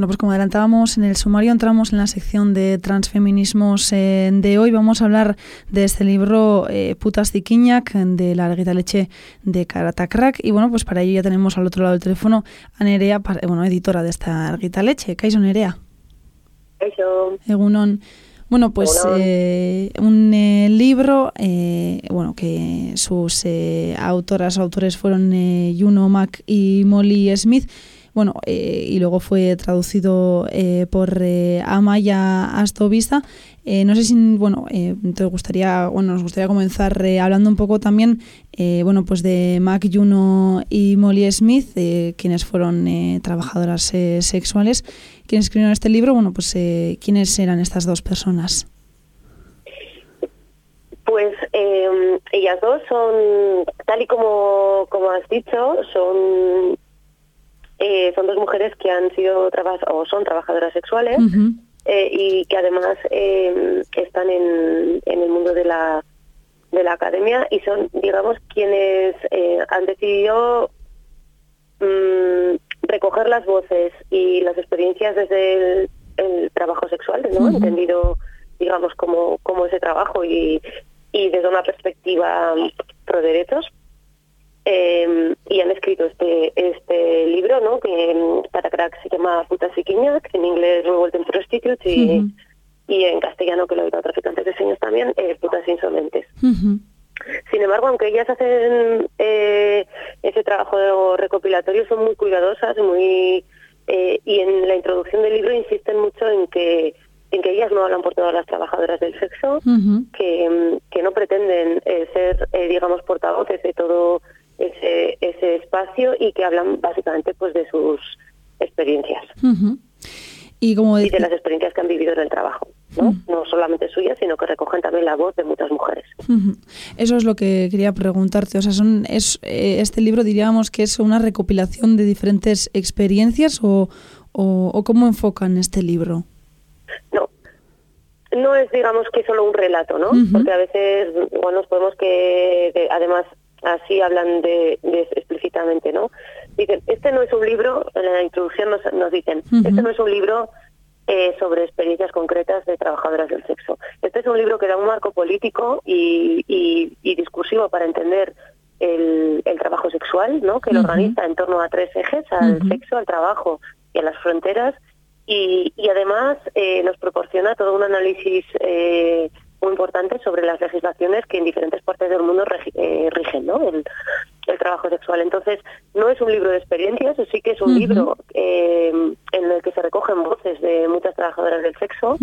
Bueno, pues como adelantábamos en el sumario, entramos en la sección de transfeminismos eh, de hoy. Vamos a hablar de este libro eh, Putas Quiñac, de la Arguita Leche de Karatacrack. Y bueno, pues para ello ya tenemos al otro lado del teléfono a Nerea, bueno, editora de esta Arguita Leche. Kaiso Nerea. Kaiso. Egunon. Bueno, pues eh, un libro, bueno, que sus autoras o autores fueron Juno Mac y Molly Smith bueno, eh, y luego fue traducido eh, por eh, Amaya Astovista. no sé si, bueno, te gustaría, bueno, nos gustaría comenzar hablando un poco también, bueno, pues de Mac Juno y Molly Smith, quienes fueron trabajadoras sexuales, quienes escribieron este libro, bueno, pues quiénes eran estas dos personas. Pues ellas dos son, tal y como, como has dicho, son eh, son dos mujeres que han sido o son trabajadoras sexuales eh, y que además eh, están en, el mundo de la de la academia y son, digamos, quienes han decidido mm, recoger las voces y las experiencias desde el, trabajo sexual, ¿no? Entendido, digamos, como, como ese trabajo y, y desde una perspectiva pro derechos eh, y han escrito este este libro, ¿no? Que para crack se llama Putas y que en inglés Revolting Prostitutes y, y en castellano, que lo digo traficantes de señas también, eh, Putas Insolentes. Sin embargo, aunque ellas hacen eh, ese trabajo recopilatorio, son muy cuidadosas, muy eh, y en la introducción del libro insisten mucho en que en que ellas no hablan por todas las trabajadoras del sexo, que, que no pretenden ser, digamos, portavoces de todo ese, ese espacio y que hablan básicamente pues de sus experiencias. Y, como de las experiencias que han vivido en el trabajo. ¿no? no solamente suyas, sino que recogen también la voz de muchas mujeres. Eso es lo que quería preguntarte. O sea, son, es, eh, este libro diríamos que es una recopilación de diferentes experiencias o, o, cómo enfocan este libro. No, no es, digamos, que solo un relato, ¿no? Porque a veces, bueno, nos podemos que, además, así hablan de, explícitamente, ¿no? Dicen, este no es un libro, en la introducción nos, nos dicen, este no es un libro eh, sobre experiencias concretas de trabajadoras del sexo. Este es un libro que da un marco político y, y, discursivo para entender el, el, trabajo sexual, ¿no? Que lo organiza en torno a tres ejes, al sexo, al trabajo y a las fronteras. Y, y además eh, nos proporciona todo un análisis eh, muy importante sobre las legislaciones que en diferentes partes del mundo eh, rigen ¿no? el, trabajo sexual. Entonces, no es un libro de experiencias, sí que es un libro eh, en el que se recogen voces de muchas trabajadoras del sexo,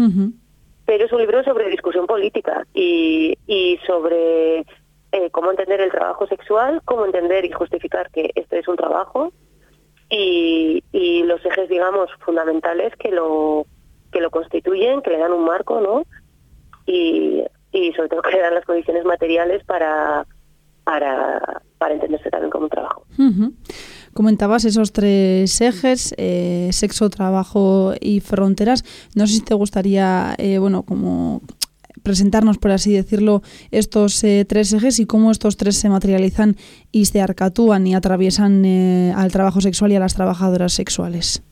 pero es un libro sobre discusión política y, y sobre eh, cómo entender el trabajo sexual, cómo entender y justificar que este es un trabajo y, y los ejes, digamos, fundamentales que lo que lo constituyen, que le dan un marco, ¿no? Y, y sobre todo crear las condiciones materiales para, para, para entenderse también como un trabajo. Comentabas esos tres ejes, eh, sexo, trabajo y fronteras. No sé si te gustaría, eh, bueno, como presentarnos, por así decirlo, estos eh, tres ejes y cómo estos tres se materializan y se arcatúan y atraviesan al trabajo sexual y a las trabajadoras sexuales.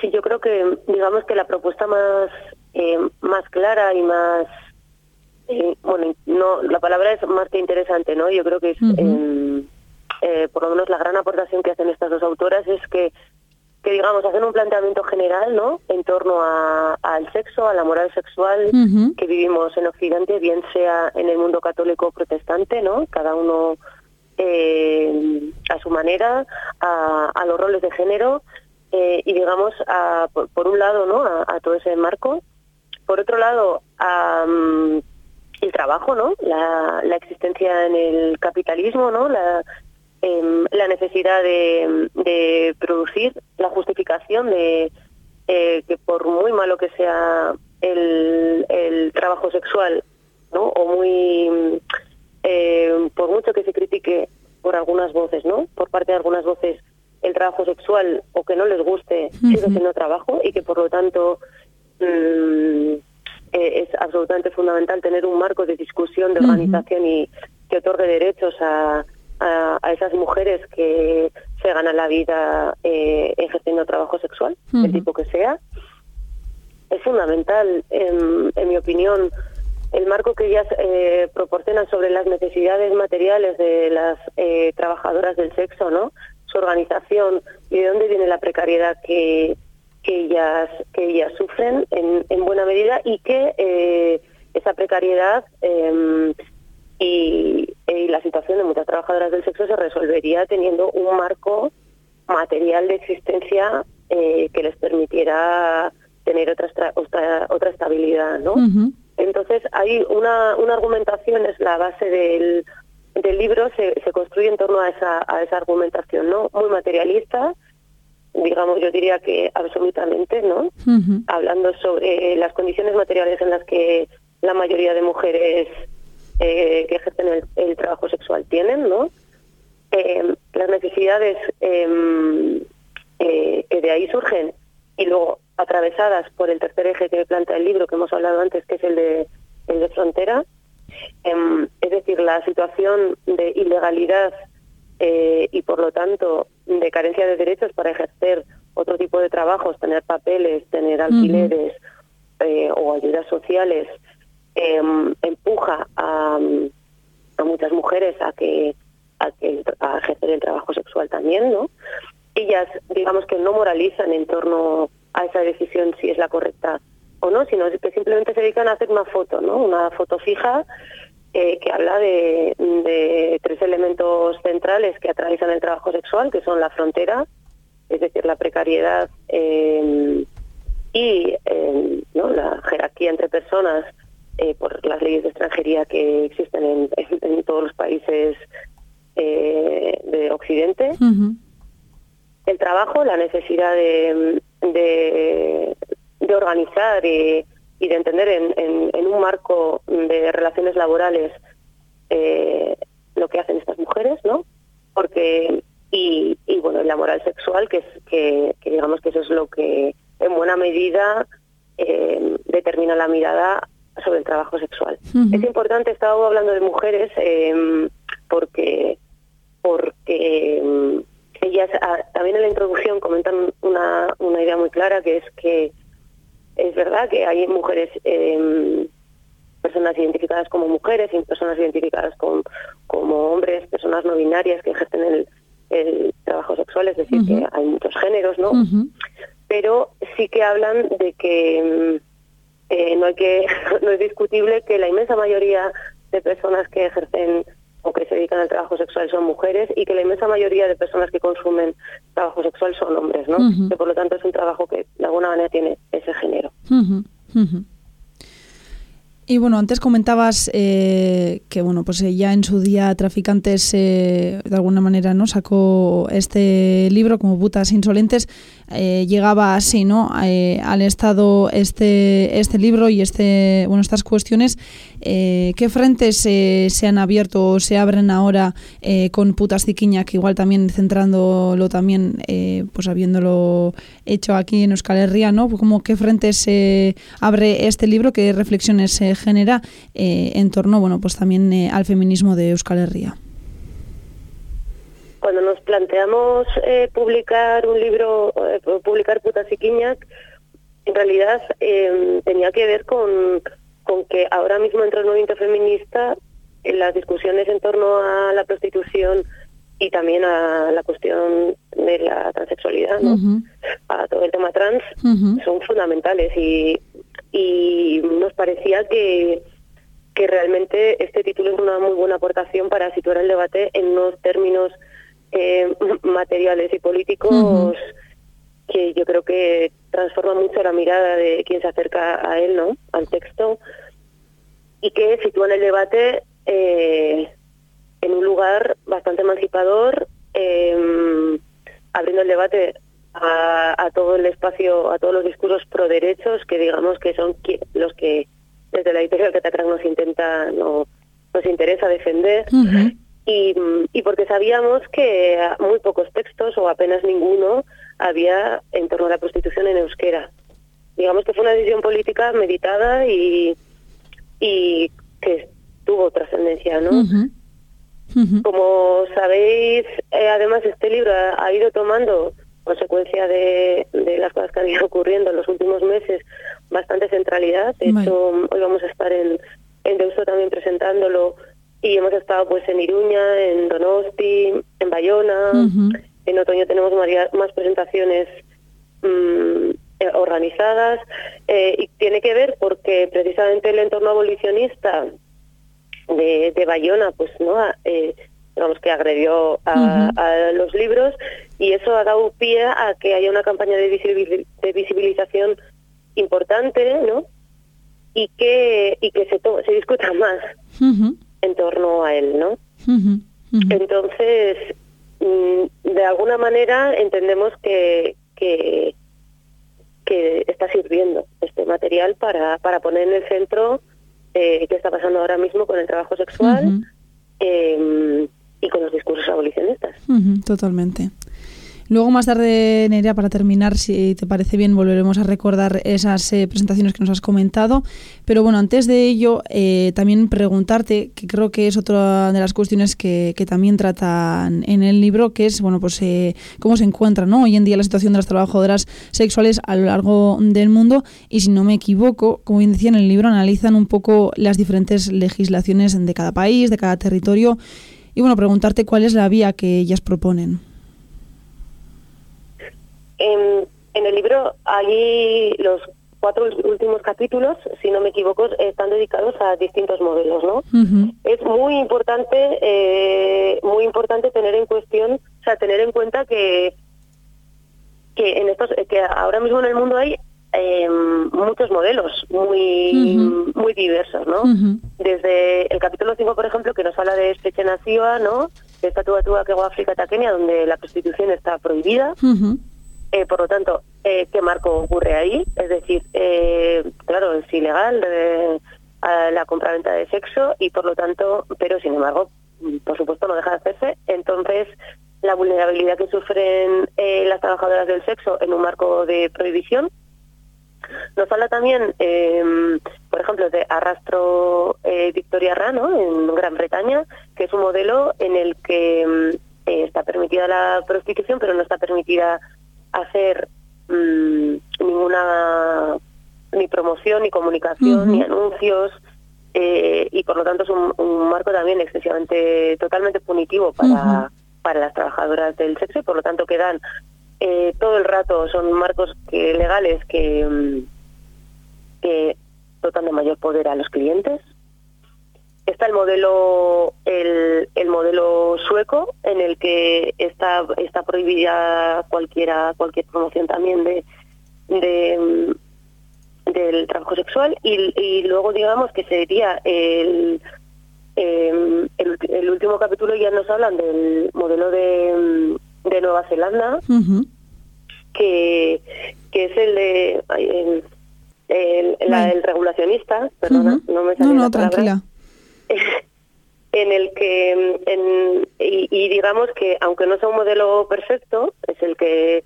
Sí, yo creo que, digamos que la propuesta más eh, más clara y más eh, bueno no la palabra es más que interesante no yo creo que es em, eh, por lo menos la gran aportación que hacen estas dos autoras es que que digamos hacen un planteamiento general no en torno a, al sexo a la moral sexual que vivimos en Occidente bien sea en el mundo católico o protestante no cada uno a su manera a, a, los roles de género y digamos a, por, un lado no a, todo ese marco por otro lado, el trabajo, ¿no? La, existencia en el capitalismo, ¿no? La, em, la necesidad de, producir, la justificación de eh, que por muy malo que sea el, trabajo sexual, ¿no? O muy eh, por mucho que se critique por algunas voces, ¿no? Por parte de algunas voces el trabajo sexual o que no les guste sigue siendo trabajo y que por lo tanto Mm, absolutamente fundamental tener un marco de discusión, de organización y que otorgue derechos a, a, esas mujeres que se se gana la vida eh, ejerciendo trabajo sexual, del tipo que sea. Es fundamental, en, mi opinión, el marco que ellas eh, proporcionan sobre las necesidades materiales de las eh, trabajadoras del sexo, ¿no? Su organización y de dónde viene la precariedad que, que ellas que ellas sufren en, en buena medida y que eh, esa precariedad em, y, la situación de muchas trabajadoras del sexo se resolvería teniendo un marco material de existencia eh, que les permitiera tener otra otra, otra estabilidad, ¿no? Entonces hay una, una argumentación es la base del, del libro se, se construye en torno a esa a esa argumentación, ¿no? Muy materialista digamos, yo diría que absolutamente, ¿no? Hablando sobre las condiciones materiales en las que la mayoría de mujeres eh, que ejercen el, trabajo sexual tienen, ¿no? Eh, las necesidades em, eh, que de ahí surgen y luego atravesadas por el tercer eje que plantea el libro que hemos hablado antes, que es el de, el de frontera, em, es decir, la situación de ilegalidad y por lo tanto de carencia de derechos para ejercer otro tipo de trabajos, tener papeles, tener alquileres o ayudas sociales, Em, empuja a, a, muchas mujeres a que a, que, a ejercer el trabajo sexual también, ¿no? Ellas, digamos que no moralizan en torno a esa decisión si es la correcta o no, sino que simplemente se dedican a hacer una foto, ¿no? Una foto fija eh, que habla de, de, tres elementos centrales que atraviesan el trabajo sexual, que son la frontera, es decir, la precariedad eh, y eh, ¿no? la jerarquía entre personas por las leyes de extranjería que existen en, todos los países de Occidente. El trabajo, la necesidad de, de, organizar y, de entender en, un marco de relaciones laborales eh, lo que hacen estas mujeres, ¿no? Porque y, y bueno, la moral sexual, que, es, que, digamos que eso es lo que en buena medida determina la mirada sobre el trabajo sexual. Es importante, estaba hablando de mujeres em, porque porque em, ellas ah, también en la introducción comentan una, una idea muy clara que es que es verdad que hay mujeres em, personas identificadas como mujeres y personas identificadas como, como hombres, personas no binarias que ejercen el, el trabajo sexual, es decir, que hay muchos géneros, ¿no? Pero sí que hablan de que eh, no hay que no es discutible que la inmensa mayoría de personas que ejercen o que se dedican al trabajo sexual son mujeres y que la inmensa mayoría de personas que consumen trabajo sexual son hombres, ¿no? Que por lo tanto es un trabajo que de alguna manera tiene ese género. Y bueno, antes comentabas eh, que bueno, pues eh, ya en su día Traficantes de alguna manera no sacó este libro como Putas Insolentes. Eh, llegaba así, ¿no? al Estado este este libro y este bueno estas cuestiones. ¿Qué frentes se han abierto o se abren ahora con Putas Ciquiña, que igual también centrándolo también, pues habiéndolo hecho aquí en Euskal Herria, ¿no? Como qué frentes se abre este libro, qué reflexiones se genera eh, en torno, bueno, pues también eh, al feminismo de Euskal Herria. Cuando nos planteamos eh, publicar un libro, publicar Putas y Quiñac, en realidad em, tenía que ver con, con que ahora mismo entre el movimiento feminista, en las discusiones en torno a la prostitución y también a la cuestión de la transexualidad, ¿no? a todo el tema trans, son fundamentales y y nos parecía que, que realmente este título es una muy buena aportación para situar el debate en unos términos eh, materiales y políticos que yo creo que transforma mucho la mirada de quien se acerca a él, ¿no? Al texto y que sitúan el debate eh, en un lugar bastante emancipador, eh, abriendo el debate a, todo el espacio, a todos los discursos pro derechos que digamos que son los que desde la editorial Catacran nos intenta, no, nos interesa defender. Y, y porque sabíamos que muy pocos textos o apenas ninguno había en torno a la prostitución en euskera. Digamos que fue una decisión política meditada y, y que tuvo trascendencia, ¿no? Como sabéis, eh, además este libro ha, ido tomando consecuencia de, las cosas que han ido ocurriendo en los últimos meses, bastante centralidad. De hecho, hoy vamos a estar en, en Deusto también presentándolo y hemos estado pues en Iruña, en Donosti, en Bayona. En otoño tenemos más presentaciones mm, eh, organizadas. Eh, y tiene que ver porque precisamente el entorno abolicionista de, de Bayona, pues no, eh, digamos que agredió a, los libros y eso ha dado pie a que haya una campaña de, visibilización importante, ¿no? Y que y que se se discuta más en torno a él, ¿no? Entonces, mm, de alguna manera entendemos que, que, que está sirviendo este material para, para poner en el centro eh, qué está pasando ahora mismo con el trabajo sexual eh, y con los discursos abolicionistas. totalmente. Luego más tarde, Nerea, para terminar, si te parece bien, volveremos a recordar esas eh, presentaciones que nos has comentado. Pero bueno, antes de ello, eh, también preguntarte, que creo que es otra de las cuestiones que, también tratan en el libro, que es bueno, pues eh, cómo se encuentra ¿no? hoy en día la situación de las trabajadoras sexuales a lo largo del mundo. Y si no me equivoco, como bien decía en el libro, analizan un poco las diferentes legislaciones de cada país, de cada territorio. Y bueno, preguntarte cuál es la vía que ellas proponen. En, el libro hay los cuatro últimos capítulos, si no me equivoco, están dedicados a distintos modelos, ¿no? Es muy importante, eh, muy importante tener en cuestión, o sea, tener en cuenta que que en estos, que ahora mismo en el mundo hay em, muchos modelos muy muy diversos, ¿no? Desde el capítulo 5, por ejemplo, que nos habla de Estreche Naciva, ¿no? De esta tuba tuba que África Taquenia, donde la prostitución está prohibida. Eh, por lo tanto, eh, ¿qué marco ocurre ahí? Es decir, eh, claro, es ilegal la compraventa de sexo y por lo tanto, pero sin embargo, por supuesto no deja de hacerse. Entonces, la vulnerabilidad que sufren las trabajadoras del sexo en un marco de prohibición. Nos habla también, por ejemplo, de Arrastro Victoria Rano en Gran Bretaña, que es un modelo en el que está permitida la prostitución, pero no está permitida hacer mm, ninguna ni promoción, ni comunicación, ni anuncios, eh, y por lo tanto es un, marco también excesivamente, totalmente punitivo para, para las trabajadoras del sexo y por lo tanto quedan eh, todo el rato, son marcos que, legales que, mm, que dotan de mayor poder a los clientes, Está el modelo el, el, modelo sueco en el que está está prohibida cualquiera cualquier promoción también de, de del trabajo sexual. Y, y, luego digamos que sería el, em, el, el último capítulo ya nos hablan del modelo de, de Nueva Zelanda que, que es el de el, el, regulacionista perdona no me sale no, tranquila en el que, en, y, digamos que aunque no sea un modelo perfecto, es el que eh,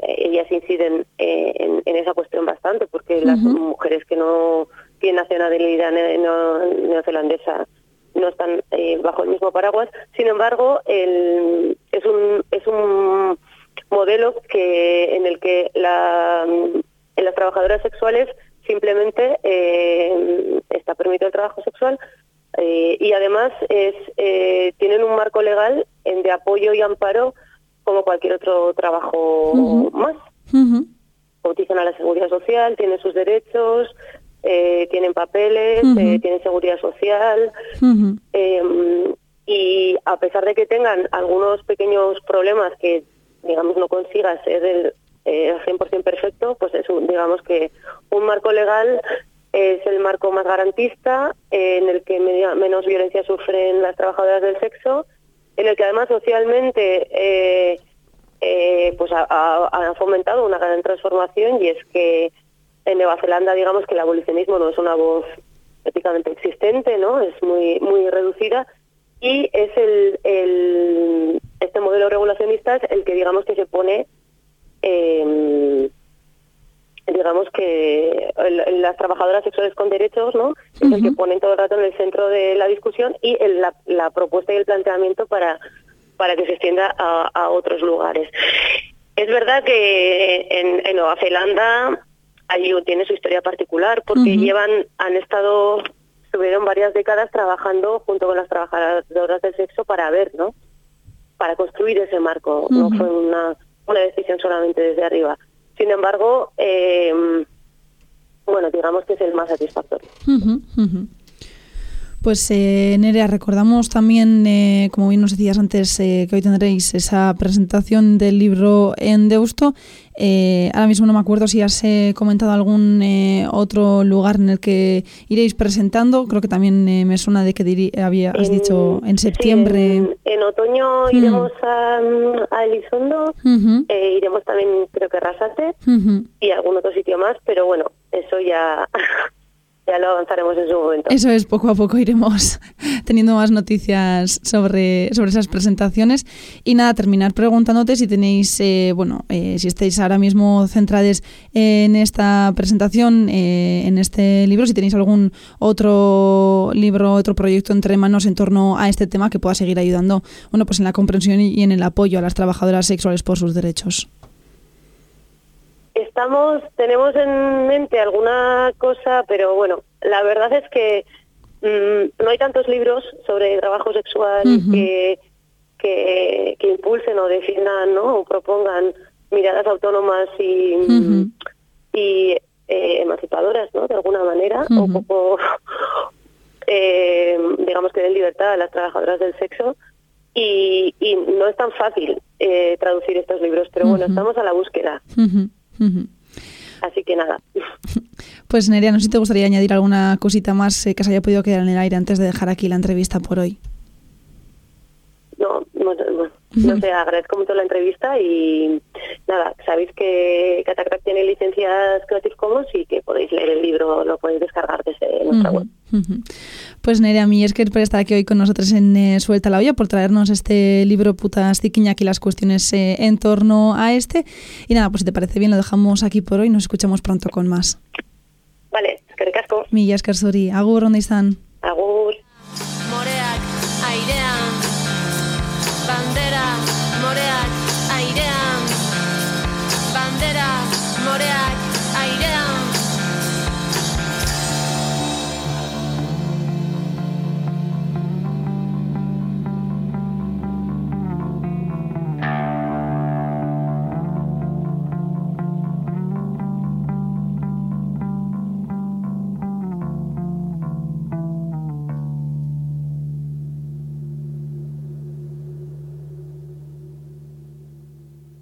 ellas inciden eh, en, esa cuestión bastante, porque las mujeres que no tienen nacionalidad neozelandesa no están eh, bajo el mismo paraguas. Sin embargo, el, es un es un modelo que en el que la, en las trabajadoras sexuales simplemente está permitido el trabajo sexual, eh, y además es, eh, tienen un marco legal de apoyo y amparo como cualquier otro trabajo más. Cotizan a la seguridad social, tienen sus derechos, eh, tienen papeles, tienen seguridad social. Em, y a pesar de que tengan algunos pequeños problemas que, digamos, no consiga ser el, el 100% perfecto, pues es un, digamos que un marco legal es el marco más garantista, en el que menos violencia sufren las trabajadoras del sexo, en el que además socialmente eh, eh, pues ha, fomentado una gran transformación y es que en Nueva Zelanda digamos que el abolicionismo no es una voz éticamente existente, ¿no? Es muy muy reducida y es el, este modelo regulacionista es el que digamos que se pone eh, digamos que las trabajadoras sexuales con derechos, ¿no? Es el que ponen todo el rato en el centro de la discusión y la, la, propuesta y el planteamiento para, para que se extienda a, otros lugares. Es verdad que en, Nueva Zelanda allí tiene su historia particular porque llevan, han estado, estuvieron varias décadas trabajando junto con las trabajadoras del sexo para ver, ¿no? Para construir ese marco. No fue una, una decisión solamente desde arriba. Sin embargo, eh, bueno, digamos que es el más satisfactorio. Pues eh, Nerea, recordamos también, eh, como bien nos decías antes, eh, que hoy tendréis esa presentación del libro en Deusto. Eh, ahora mismo no me acuerdo si has comentado algún otro lugar en el que iréis presentando. Creo que también me suena de que había, has dicho en septiembre. en, otoño mm. iremos a, a Elizondo, iremos también creo que a Rasate y algún otro sitio más, pero bueno, eso ya ya lo avanzaremos en su momento. Eso es, poco a poco iremos teniendo más noticias sobre, sobre esas presentaciones. Y nada, terminar preguntándote si tenéis, eh, bueno, eh, si estáis ahora mismo centrados en esta presentación, eh, en este libro, si tenéis algún otro libro, otro proyecto entre manos en torno a este tema que pueda seguir ayudando, bueno, pues en la comprensión y en el apoyo a las trabajadoras sexuales por sus derechos. Estamos, tenemos en mente alguna cosa, pero bueno, la verdad es que mm, no hay tantos libros sobre trabajo sexual que, que, impulsen o defiendan ¿no? o propongan miradas autónomas y, y eh, emancipadoras, ¿no? De alguna manera, un poco, eh, digamos que den libertad a las trabajadoras del sexo. Y, y no es tan fácil eh, traducir estos libros, pero bueno, estamos a la búsqueda. Así que nada. Pues Nerea, no sé si te gustaría añadir alguna cosita más eh, que se haya podido quedar en el aire antes de dejar aquí la entrevista por hoy. No, no, no, sé, agradezco mucho la entrevista y nada, sabéis que Catacrack tiene licencias Creative Commons y que podéis leer el libro, lo podéis descargar desde nuestra web. Pues Nerea, mi es que por estar aquí hoy con nosotros en eh, Suelta la olla, por traernos este libro Putas Tiquiña y las cuestiones eh, en torno a este. Y nada, pues si te parece bien, lo dejamos aquí por hoy. Nos escuchamos pronto con más. Vale, que casco. Mi Agur, ¿dónde están? Agur.